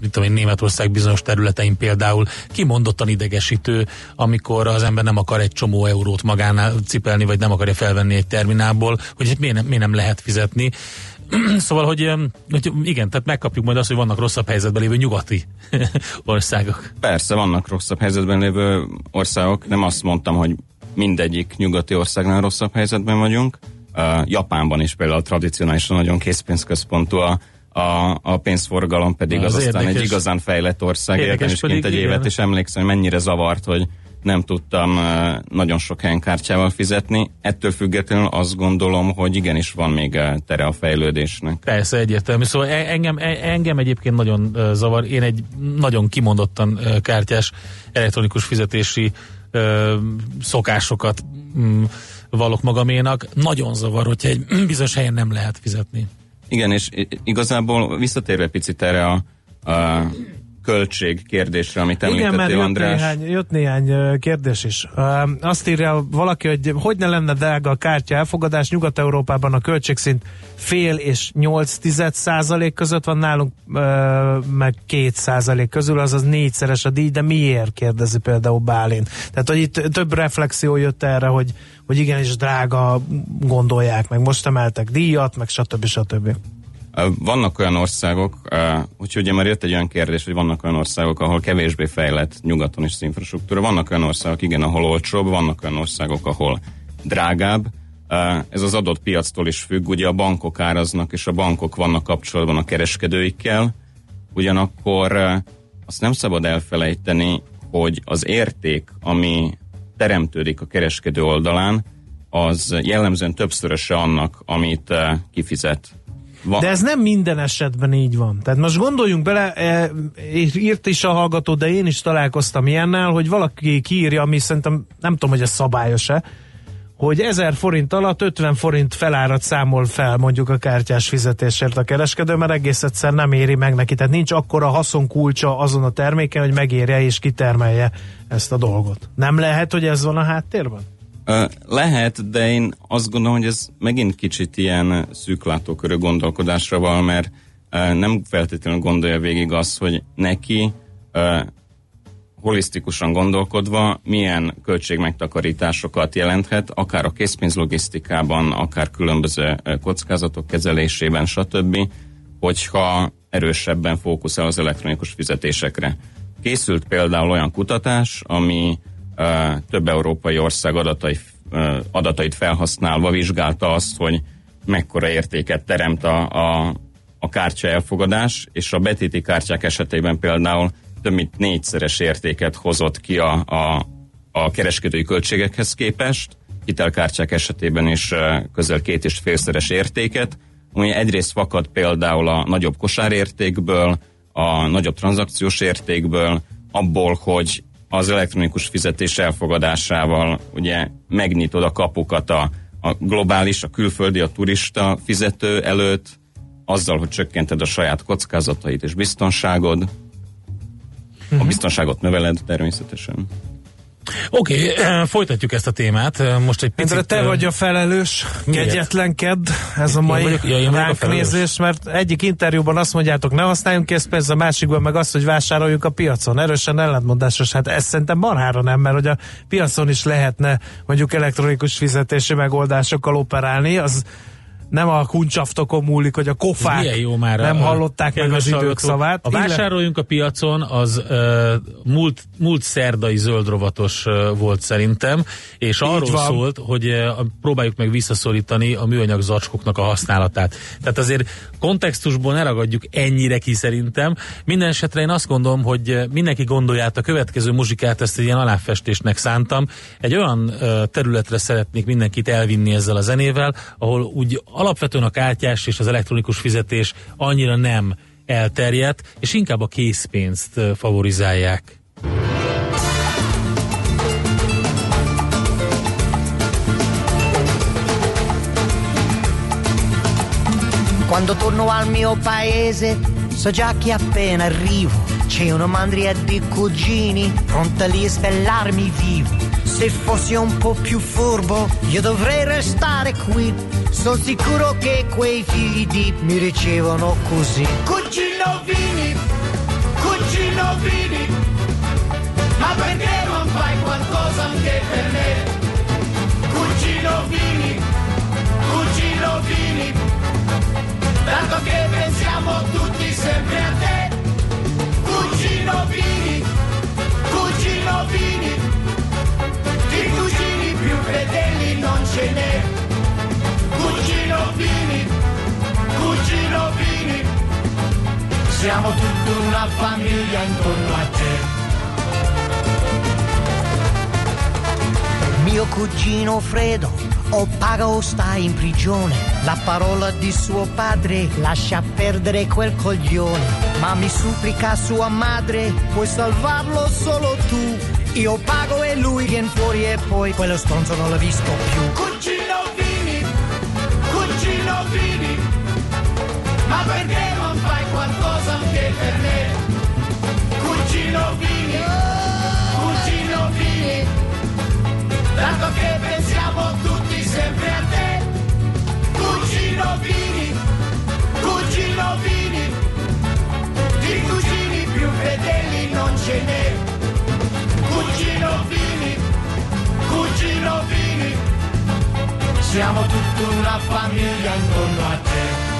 [SPEAKER 3] mit tudom én, Németország bizonyos területein például kimondottan idegesítő, amikor az ember nem akar egy csomó eurót magánál cipelni, vagy nem akarja felvenni egy terminálból, hogy miért nem, miért nem lehet fizetni. szóval, hogy, hogy igen, tehát megkapjuk majd azt, hogy vannak rosszabb helyzetben lévő nyugati országok.
[SPEAKER 8] Persze, vannak rosszabb helyzetben lévő országok. Nem azt mondtam, hogy mindegyik nyugati országnál rosszabb helyzetben vagyunk. Uh, Japánban is például tradicionálisan nagyon készpénzközpontú a, a, a pénzforgalom pedig az, az aztán érdekes. egy igazán fejlett ország. Értem is kint egy igen. évet, és emlékszem, hogy mennyire zavart, hogy nem tudtam nagyon sok helyen kártyával fizetni. Ettől függetlenül azt gondolom, hogy igenis van még tere a fejlődésnek.
[SPEAKER 3] Persze, egyértelmű. Szóval e- engem, e- engem egyébként nagyon zavar. Én egy nagyon kimondottan kártyás elektronikus fizetési szokásokat mm, valok magaménak. Nagyon zavar, hogyha egy bizonyos helyen nem lehet fizetni.
[SPEAKER 8] Igen, és igazából visszatérve picit erre a, a költség kérdésre, amit említettél,
[SPEAKER 2] Igen, mert
[SPEAKER 8] András.
[SPEAKER 2] Jött néhány, jött néhány kérdés is. Azt írja valaki, hogy hogy ne lenne drága a kártya elfogadás, Nyugat-Európában a költségszint fél és nyolc tized százalék között van nálunk, meg két százalék közül, azaz négyszeres a díj, de miért kérdezi például Bálin. Tehát, hogy itt több reflexió jött erre, hogy, hogy igenis drága gondolják, meg most emeltek díjat, meg stb. stb.
[SPEAKER 8] Vannak olyan országok, úgyhogy ugye már jött egy olyan kérdés, hogy vannak olyan országok, ahol kevésbé fejlett nyugaton is az infrastruktúra, vannak olyan országok, igen, ahol olcsóbb, vannak olyan országok, ahol drágább. Ez az adott piactól is függ, ugye a bankok áraznak, és a bankok vannak kapcsolatban a kereskedőikkel, ugyanakkor azt nem szabad elfelejteni, hogy az érték, ami teremtődik a kereskedő oldalán, az jellemzően többszöröse annak, amit kifizet
[SPEAKER 2] van. De ez nem minden esetben így van. Tehát most gondoljunk bele, e, írt is a hallgató, de én is találkoztam ilyennel, hogy valaki kiírja, ami szerintem nem tudom, hogy ez szabályos-e, hogy 1000 forint alatt 50 forint felárat számol fel mondjuk a kártyás fizetésért a kereskedő, mert egész egyszer nem éri meg neki. Tehát nincs akkora haszonkulcsa azon a terméken, hogy megérje és kitermelje ezt a dolgot. Nem lehet, hogy ez van a háttérben?
[SPEAKER 8] Lehet, de én azt gondolom, hogy ez megint kicsit ilyen szűklátókörű gondolkodásra van, mert nem feltétlenül gondolja végig azt, hogy neki holisztikusan gondolkodva milyen költségmegtakarításokat jelenthet, akár a készpénzlogisztikában, akár különböző kockázatok kezelésében, stb., hogyha erősebben fókuszál az elektronikus fizetésekre. Készült például olyan kutatás, ami több európai ország adatai, adatait felhasználva vizsgálta azt, hogy mekkora értéket teremt a, a, a kártya elfogadás, és a betéti kártyák esetében például több mint négyszeres értéket hozott ki a, a, a kereskedői költségekhez képest, hitelkártyák esetében is közel két és félszeres értéket, ami egyrészt fakad például a nagyobb kosárértékből, a nagyobb tranzakciós értékből, abból, hogy az elektronikus fizetés elfogadásával ugye megnyitod a kapukat a, a globális, a külföldi, a turista fizető előtt, azzal, hogy csökkented a saját kockázatait és biztonságod. Uh-huh. A mhm. biztonságot növeled természetesen.
[SPEAKER 3] Oké, okay, folytatjuk ezt a témát. Most egy picit...
[SPEAKER 2] Endre, te vagy a felelős,
[SPEAKER 3] Miért?
[SPEAKER 2] kegyetlenskedj ez a mai
[SPEAKER 3] vagyok- ja,
[SPEAKER 2] ránk nézés, mert egyik interjúban azt mondjátok, ne használjunk készpénzt, a másikban meg azt, hogy vásároljuk a piacon. Erősen ellentmondásos. Hát ez szerintem marhára nem, mert hogy a piacon is lehetne mondjuk elektronikus fizetési megoldásokkal operálni, az nem a kuncsaftokon múlik, hogy a kofák
[SPEAKER 3] Milyen jó már.
[SPEAKER 2] nem
[SPEAKER 3] a-
[SPEAKER 2] hallották meg az idők szavát.
[SPEAKER 3] A vásároljunk a piacon az uh, múlt, múlt szerdai zöldrovatos uh, volt szerintem, és arról
[SPEAKER 2] van.
[SPEAKER 3] szólt, hogy uh, próbáljuk meg visszaszorítani a műanyag zacskóknak a használatát. Tehát azért kontextusból ne ragadjuk ennyire ki szerintem. Minden esetre én azt gondolom, hogy mindenki gondolját a következő muzsikát, ezt egy ilyen aláfestésnek szántam. Egy olyan uh, területre szeretnék mindenkit elvinni ezzel a zenével, ahol úgy alapvetően a kártyás és az elektronikus fizetés annyira nem elterjedt, és inkább a készpénzt favorizálják.
[SPEAKER 9] Quando torno al mio paese, so già che appena arrivo c'è una mandria di cugini pronta lì a spellarmi vivo. Se fossi un po' più furbo, io dovrei restare qui. Sono sicuro che quei figli di mi ricevono così. Cugino Vini, cugino Vini, ma perché non fai qualcosa anche per me? Cugino Vini, cugino Vini, tanto che pensiamo tutti sempre a te. Cugino Vini, cugino Vini, di cugini più fedeli non ce n'è. Cugino Vini, cugino Vini, siamo tutta una famiglia intorno a te. Mio cugino Fredo, o paga o sta in prigione. La parola di suo padre lascia perdere quel coglione. Ma mi supplica sua madre, puoi salvarlo solo tu. Io pago e lui viene fuori e poi quello stronzo non l'ho visto più. Cugino Vini, ma perché non fai qualcosa anche per me? Cugino Vini, siamo tutta una famiglia intorno a te.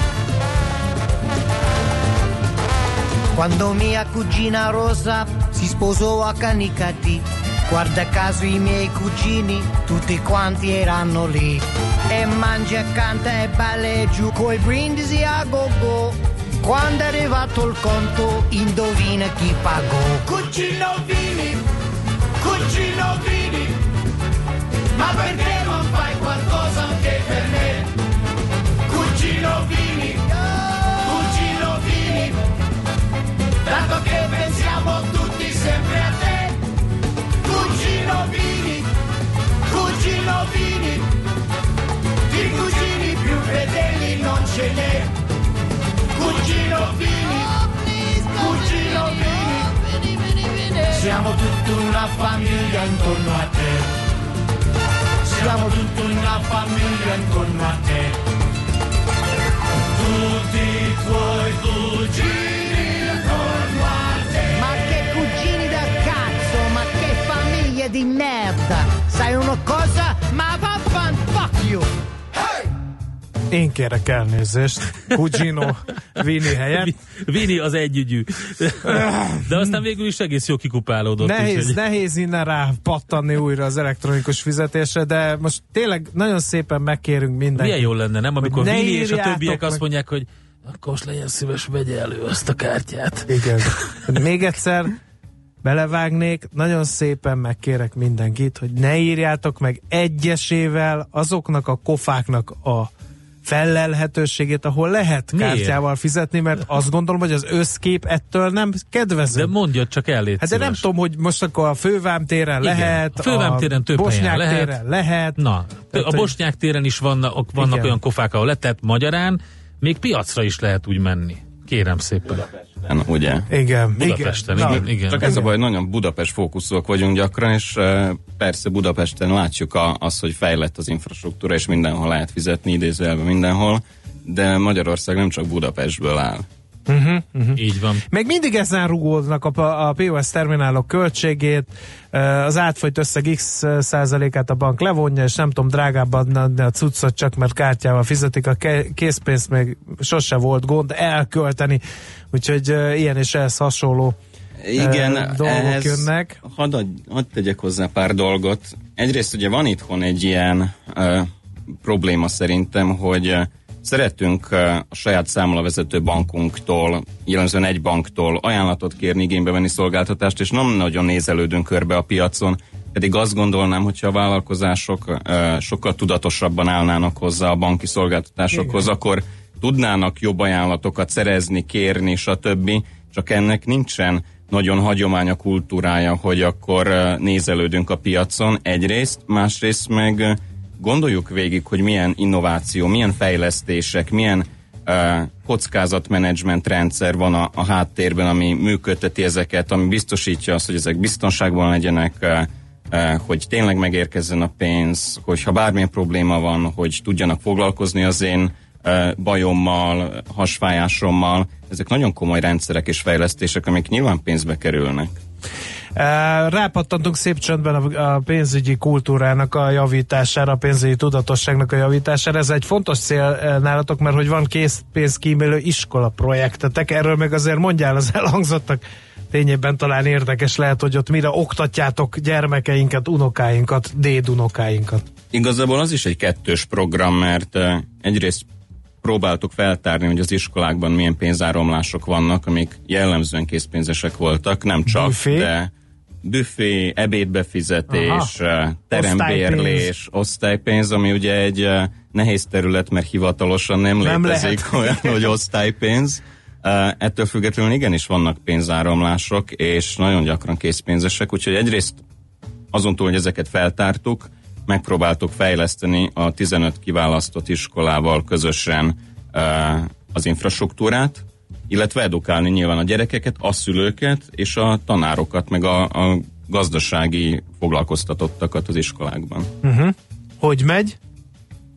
[SPEAKER 9] Quando mia cugina Rosa si sposò a Canicati, guarda caso i miei cugini, tutti quanti erano lì. E mangia, canta e balla giù coi brindisi a go-go. Quando è arrivato il conto, indovina chi pagò. Cugino Vini, cugino Vini, ma perché non fai qualcosa anche per me? Cugino Vini, cugino Vini, tanto che pensiamo tutti sempre a te. Cugino Vini, cugino Vini, di cugini più fedeli non ce n'è. Cugino Vini, cugino Vini, siamo tutta una famiglia intorno a te. Siamo tutta una famiglia intorno a te. Tutti i tuoi cugini
[SPEAKER 2] Én kérek elnézést. Cugino Vini helyett.
[SPEAKER 3] Vini az együgyű. De aztán végül is egész jó kikupálódott.
[SPEAKER 2] Nehéz,
[SPEAKER 3] úgyhogy-
[SPEAKER 2] nehéz innen rá pattanni újra az elektronikus fizetésre, de most tényleg nagyon szépen megkérünk mindenkit.
[SPEAKER 3] Milyen jó lenne, nem? Amikor Vini és a többiek azt mondják, hogy akkor most legyen szíves, vegye elő azt a kártyát.
[SPEAKER 2] Igen. Még egyszer belevágnék, nagyon szépen megkérek mindenkit, hogy ne írjátok meg egyesével azoknak a kofáknak a felelhetőségét, ahol lehet
[SPEAKER 3] Miért?
[SPEAKER 2] kártyával fizetni, mert azt gondolom, hogy az összkép ettől nem kedvező.
[SPEAKER 3] De mondja csak el,
[SPEAKER 2] Hát de nem tudom, hogy most akkor a fővám téren
[SPEAKER 3] Igen.
[SPEAKER 2] lehet,
[SPEAKER 3] A Fővám téren több helyen
[SPEAKER 2] Bosnyák
[SPEAKER 3] lehet.
[SPEAKER 2] téren lehet.
[SPEAKER 3] Na,
[SPEAKER 2] Tehát,
[SPEAKER 3] a Bosnyák téren is vannak, vannak
[SPEAKER 2] Igen.
[SPEAKER 3] olyan kofák, ahol lehet, tehát magyarán még piacra is lehet úgy menni. Kérem szépen.
[SPEAKER 8] ugye?
[SPEAKER 2] Igen,
[SPEAKER 3] Budapesten,
[SPEAKER 2] igen.
[SPEAKER 3] igen, igen.
[SPEAKER 8] Csak ez a baj, nagyon Budapest fókuszúak vagyunk gyakran, és eh, persze Budapesten látjuk a, az, hogy fejlett az infrastruktúra, és mindenhol lehet fizetni, idézőjelben mindenhol, de Magyarország nem csak Budapestből áll.
[SPEAKER 3] Így van.
[SPEAKER 2] Még mindig ezen rugóznak a, a POS terminálok költségét, eh, az átfolyt összeg x százalékát a bank levonja, és nem tudom, drágábban adni a cuccot csak mert kártyával fizetik, a készpénzt még sose volt gond elkölteni, úgyhogy eh, ilyen és ehhez hasonló
[SPEAKER 8] Igen,
[SPEAKER 2] eh, dolgok
[SPEAKER 8] ehhez
[SPEAKER 2] jönnek.
[SPEAKER 8] Hadd, adj- hadd tegyek hozzá pár dolgot. Egyrészt ugye van itthon egy ilyen uh, probléma szerintem, hogy uh, szeretünk uh, a saját számlavezető bankunktól, jellemzően egy banktól ajánlatot kérni, igénybe venni szolgáltatást, és nem nagyon nézelődünk körbe a piacon, pedig azt gondolnám, hogyha a vállalkozások uh, sokkal tudatosabban állnának hozzá a banki szolgáltatásokhoz, Igen. akkor tudnának jobb ajánlatokat szerezni, kérni, stb. Csak ennek nincsen nagyon hagyomány a kultúrája, hogy akkor uh, nézelődünk a piacon egyrészt, másrészt meg gondoljuk végig, hogy milyen innováció, milyen fejlesztések, milyen kockázatmenedzsment rendszer van a, a háttérben, ami működteti ezeket, ami biztosítja azt, hogy ezek biztonságban legyenek, hogy tényleg megérkezzen a pénz, hogyha bármilyen probléma van, hogy tudjanak foglalkozni az én bajommal, hasfájásommal. Ezek nagyon komoly rendszerek és fejlesztések, amik nyilván pénzbe kerülnek.
[SPEAKER 2] Rápattantunk szép csöndben a, pénzügyi kultúrának a javítására, a pénzügyi tudatosságnak a javítására. Ez egy fontos cél nálatok, mert hogy van készpénzkímélő iskola projektetek, erről meg azért mondjál az elhangzottak tényében talán érdekes lehet, hogy ott mire oktatjátok gyermekeinket, unokáinkat, dédunokáinkat.
[SPEAKER 8] Igazából az is egy kettős program, mert egyrészt próbáltuk feltárni, hogy az iskolákban milyen pénzáromlások vannak, amik jellemzően készpénzesek voltak, nem csak,
[SPEAKER 2] Büfé?
[SPEAKER 8] de büfé, ebédbefizetés, uh, terembérlés, osztálypénz, ami ugye egy uh, nehéz terület, mert hivatalosan nem,
[SPEAKER 2] Nem
[SPEAKER 8] létezik olyan, hogy osztálypénz. Uh, ettől függetlenül igenis vannak pénzáromlások, és nagyon gyakran készpénzesek, úgyhogy egyrészt azon túl, hogy ezeket feltártuk, megpróbáltuk fejleszteni a 15 kiválasztott iskolával közösen az infrastruktúrát, illetve edukálni nyilván a gyerekeket, a szülőket és a tanárokat, meg a, a gazdasági foglalkoztatottakat az iskolákban.
[SPEAKER 2] Hogy megy?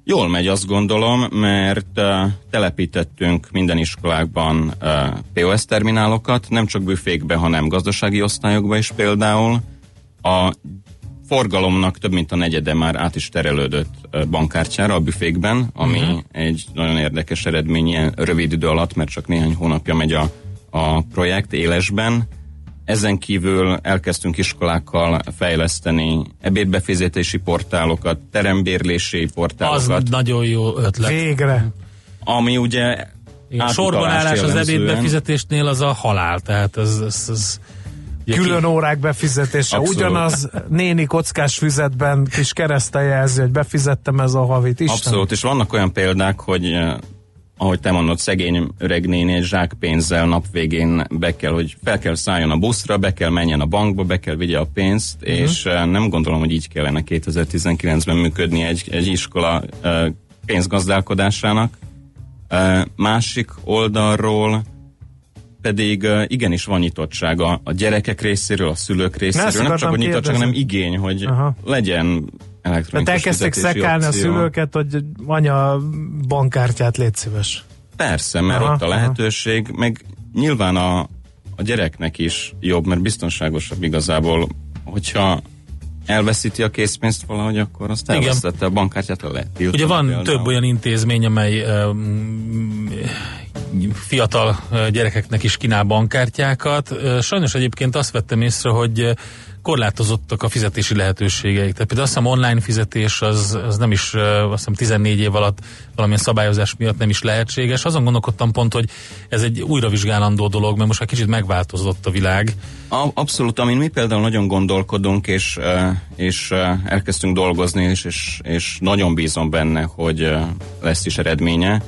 [SPEAKER 8] Jól megy, azt gondolom, mert uh, telepítettünk minden iskolákban uh, POS terminálokat, nem csak büfékbe, hanem gazdasági osztályokba is például. A forgalomnak több mint a negyede már át is terelődött bankkártyára a büfékben, ami uh-huh. egy nagyon érdekes eredmény ilyen rövid idő alatt, mert csak néhány hónapja megy a, a projekt élesben. Ezen kívül elkezdtünk iskolákkal fejleszteni ebédbefizetési portálokat, terembérlési
[SPEAKER 3] Az
[SPEAKER 8] portálokat,
[SPEAKER 3] nagyon jó ötlet.
[SPEAKER 2] Végre.
[SPEAKER 8] ami ugye
[SPEAKER 3] Igen,
[SPEAKER 8] átutalás
[SPEAKER 3] sorbanállás az ebédbefizetésnél az a halál, tehát ez, ez, ez
[SPEAKER 2] Külön órák befizetése.
[SPEAKER 8] Abszolút.
[SPEAKER 2] Ugyanaz néni kockás füzetben kis keresztel jelzi, hogy befizettem ez a havit. Isten.
[SPEAKER 8] Abszolút, és vannak olyan példák, hogy eh, ahogy te mondod, szegény öreg néni egy zsák pénzzel nap végén be kell, hogy fel kell szálljon a buszra, be kell menjen a bankba, be kell vigye a pénzt, uh-huh. és eh, nem gondolom, hogy így kellene 2019-ben működni egy, egy iskola eh, pénzgazdálkodásának. Másik oldalról pedig igenis van nyitottsága a gyerekek részéről, a szülők részéről. Nem csak, hogy nyitottság, hanem igény, hogy
[SPEAKER 2] Aha.
[SPEAKER 8] Aha. legyen elektronikus
[SPEAKER 2] elkezdték
[SPEAKER 8] fizetési
[SPEAKER 2] szekálni a
[SPEAKER 8] opció.
[SPEAKER 2] szülőket, hogy anya bankkártyát légy szíves.
[SPEAKER 8] Persze, mert
[SPEAKER 2] Aha,
[SPEAKER 8] ott a
[SPEAKER 2] aha.
[SPEAKER 8] lehetőség, meg nyilván a, a gyereknek is jobb, mert biztonságosabb igazából, hogyha elveszíti a készpénzt valahogy, akkor azt
[SPEAKER 3] Igen.
[SPEAKER 8] elvesztette a bankkártyát, le lehet
[SPEAKER 3] Ugye van
[SPEAKER 8] például.
[SPEAKER 3] több olyan intézmény, amely um, fiatal gyerekeknek is kínál bankkártyákat. Sajnos egyébként azt vettem észre, hogy korlátozottak a fizetési lehetőségeik. Tehát például azt hiszem online fizetés az, az nem is, azt hiszem 14 év alatt valamilyen szabályozás miatt nem is lehetséges. Azon gondolkodtam pont, hogy ez egy újravizsgálandó dolog, mert most már kicsit megváltozott a világ.
[SPEAKER 8] Abszolút, amin mi például nagyon gondolkodunk, és, és elkezdtünk dolgozni, és, és, és nagyon bízom benne, hogy lesz is eredménye,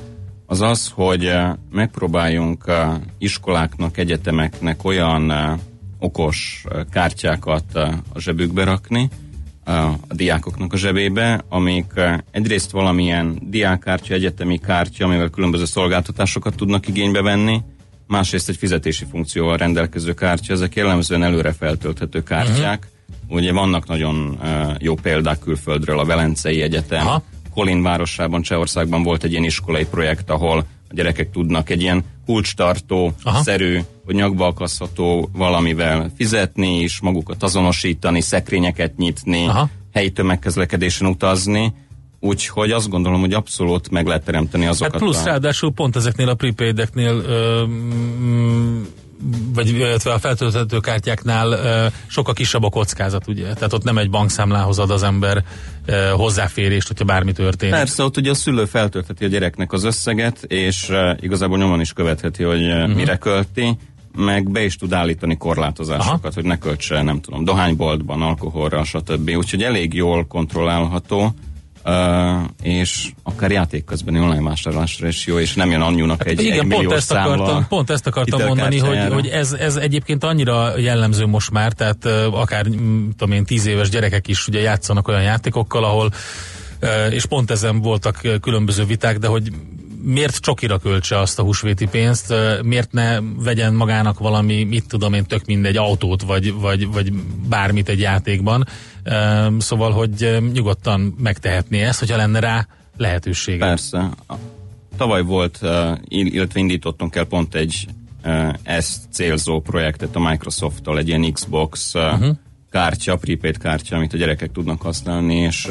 [SPEAKER 8] az az, hogy megpróbáljunk iskoláknak, egyetemeknek olyan okos kártyákat a zsebükbe rakni, a diákoknak a zsebébe, amik egyrészt valamilyen diákkártya, egyetemi kártya, amivel különböző szolgáltatásokat tudnak igénybe venni, másrészt egy fizetési funkcióval rendelkező kártya, ezek jellemzően előre feltölthető kártyák. Uh-huh. Ugye vannak nagyon jó példák külföldről, a Velencei Egyetem,
[SPEAKER 3] Aha.
[SPEAKER 8] Kolin városában, Csehországban volt egy ilyen iskolai projekt, ahol a gyerekek tudnak egy ilyen kulcstartó,
[SPEAKER 3] Aha.
[SPEAKER 8] szerű, hogy nyakba akasztható valamivel fizetni, és magukat azonosítani, szekrényeket nyitni,
[SPEAKER 3] Aha.
[SPEAKER 8] helyi tömegközlekedésen utazni, úgyhogy azt gondolom, hogy abszolút meg lehet teremteni azokat
[SPEAKER 3] Hát plusz
[SPEAKER 8] a...
[SPEAKER 3] ráadásul pont ezeknél a prepaideknél vagy illetve a feltölthető kártyáknál sokkal kisebb a kockázat, ugye? Tehát ott nem egy bankszámlához ad az ember hozzáférést, hogyha bármi történik.
[SPEAKER 8] Persze, ott ugye a szülő feltöltheti a gyereknek az összeget, és igazából nyomon is követheti, hogy uh, uh-huh. mire költi, meg be is tud állítani korlátozásokat,
[SPEAKER 3] Aha.
[SPEAKER 8] hogy ne költse, nem tudom, dohányboltban, alkoholra, stb. Úgyhogy elég jól kontrollálható, és akár játék közbeni online vásárlásra is jó, és nem jön anyunak egy,
[SPEAKER 3] Hát Igen,
[SPEAKER 8] egy
[SPEAKER 3] pont ezt akartam, pont ezt akartam mondani, hogy, hogy ez, ez egyébként annyira jellemző most már, tehát akár tudom én, tíz éves gyerekek is ugye játszanak olyan játékokkal, ahol és pont ezen voltak különböző viták, de hogy miért csokira költse azt a húsvéti pénzt, miért ne vegyen magának valami, mit tudom én, tök mindegy autót, vagy, vagy, vagy bármit egy játékban. Szóval, hogy nyugodtan megtehetné ezt, hogyha lenne rá lehetősége.
[SPEAKER 8] Persze. Tavaly volt, ill- illetve indítottunk el pont egy uh, ezt célzó projektet a Microsoft-tól, egy ilyen Xbox uh, uh-huh. kártya, prepaid kártya, amit a gyerekek tudnak használni, és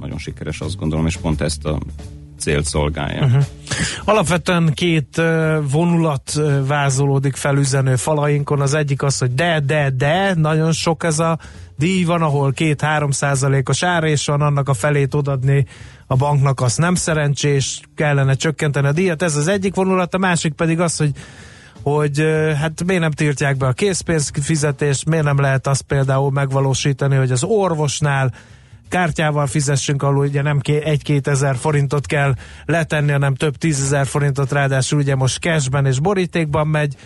[SPEAKER 8] nagyon sikeres azt gondolom, és pont ezt a célt szolgálja. Uh-huh.
[SPEAKER 2] Alapvetően két vonulat vázolódik fel üzenő falainkon. Az egyik az, hogy de, de, de, nagyon sok ez a díj van, ahol két-három százalékos ár, és van annak a felét odadni a banknak, az nem szerencsés, kellene csökkenteni a díjat. Ez az egyik vonulat, a másik pedig az, hogy hogy hát miért nem tiltják be a készpénzfizetést, miért nem lehet azt például megvalósítani, hogy az orvosnál kártyával fizessünk, ahol ugye nem ké- egy-két ezer forintot kell letenni, hanem több tízezer forintot, ráadásul ugye most cashben és borítékban megy,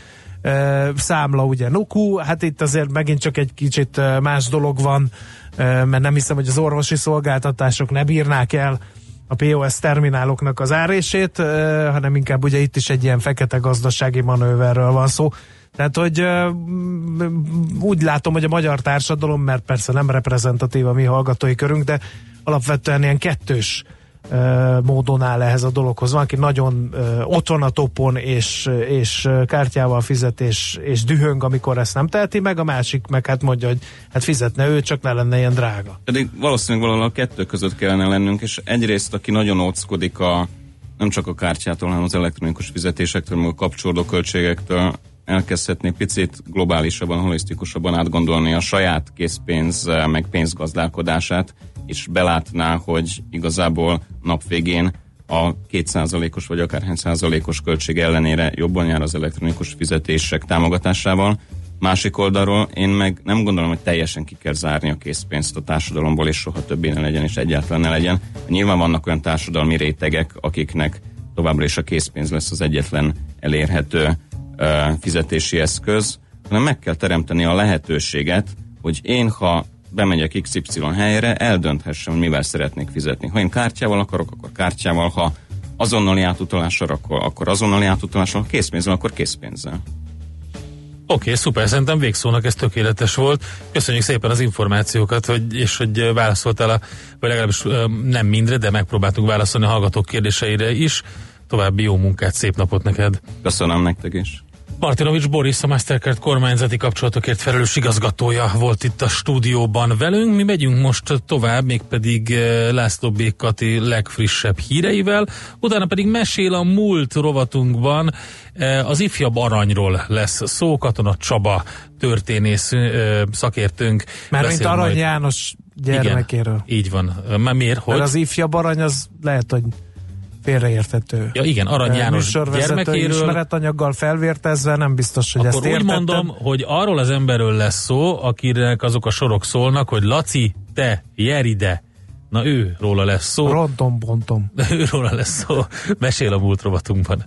[SPEAKER 2] számla ugye nuku, hát itt azért megint csak egy kicsit más dolog van, mert nem hiszem, hogy az orvosi szolgáltatások ne bírnák el a POS termináloknak az árését, hanem inkább ugye itt is egy ilyen fekete gazdasági manőverről van szó. Tehát, hogy úgy látom, hogy a magyar társadalom, mert persze nem reprezentatív a mi hallgatói körünk, de alapvetően ilyen kettős módon áll ehhez a dologhoz. Van, aki nagyon ott van a topon, és, és kártyával fizet, és, és dühöng, amikor ezt nem teheti meg, a másik meg hát mondja, hogy hát fizetne ő, csak ne lenne ilyen drága.
[SPEAKER 8] Pedig valószínűleg valahol a kettő között kellene lennünk, és egyrészt, aki nagyon óckodik a, nem csak a kártyától, hanem az elektronikus fizetésektől, meg a kapcsolódó költségektől, elkezdhetné picit globálisabban, holisztikusabban átgondolni a saját készpénz, eh, meg pénzgazdálkodását, és belátná, hogy igazából nap végén a kétszázalékos vagy akárhány százalékos költség ellenére jobban jár az elektronikus fizetések támogatásával. Másik oldalról én meg nem gondolom, hogy teljesen ki kell zárni a készpénzt a társadalomból, és soha többé ne legyen, és egyáltalán ne legyen. Nyilván vannak olyan társadalmi rétegek, akiknek továbbra is a készpénz lesz az egyetlen elérhető fizetési eszköz, hanem meg kell teremteni a lehetőséget, hogy én, ha bemegyek XY helyre, eldönthessem, hogy mivel szeretnék fizetni. Ha én kártyával akarok, akkor kártyával, ha azonnali átutalással, akkor, akkor azonnali átutalással, ha készpénzzel, akkor készpénzzel.
[SPEAKER 3] Oké, okay, szuper, szerintem végszónak ez tökéletes volt. Köszönjük szépen az információkat, hogy, és hogy válaszoltál, a, vagy legalábbis nem mindre, de megpróbáltunk válaszolni a hallgatók kérdéseire is. További jó munkát, szép napot neked!
[SPEAKER 8] Köszönöm nektek is.
[SPEAKER 3] Martinovics Boris, a Mastercard kormányzati kapcsolatokért felelős igazgatója volt itt a stúdióban velünk. Mi megyünk most tovább, mégpedig eh, László B. Kati legfrissebb híreivel, utána pedig mesél a múlt rovatunkban eh, az ifjabb aranyról lesz szó. Katona Csaba történész eh, szakértőnk.
[SPEAKER 2] Mármint
[SPEAKER 3] beszél
[SPEAKER 2] Arany
[SPEAKER 3] majd-
[SPEAKER 2] János gyermekéről.
[SPEAKER 3] Igen, így van. Már miért? Hogy?
[SPEAKER 2] Mert az ifjabb arany az lehet, hogy félreértető.
[SPEAKER 3] Ja igen, Arany János
[SPEAKER 2] Műsorvezető
[SPEAKER 3] gyermekéről.
[SPEAKER 2] ismeretanyaggal felvértezve nem biztos, hogy ezt
[SPEAKER 3] Akkor úgy
[SPEAKER 2] értettem.
[SPEAKER 3] mondom, hogy arról az emberről lesz szó, akinek azok a sorok szólnak, hogy Laci, te, Jeride, na ő róla lesz szó,
[SPEAKER 2] Rontom, bontom.
[SPEAKER 3] őróla lesz szó, mesél a múlt rovatunkban.